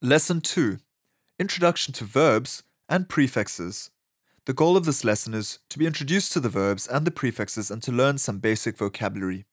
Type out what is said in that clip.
Lesson 2 Introduction to Verbs and Prefixes. The goal of this lesson is to be introduced to the verbs and the prefixes and to learn some basic vocabulary.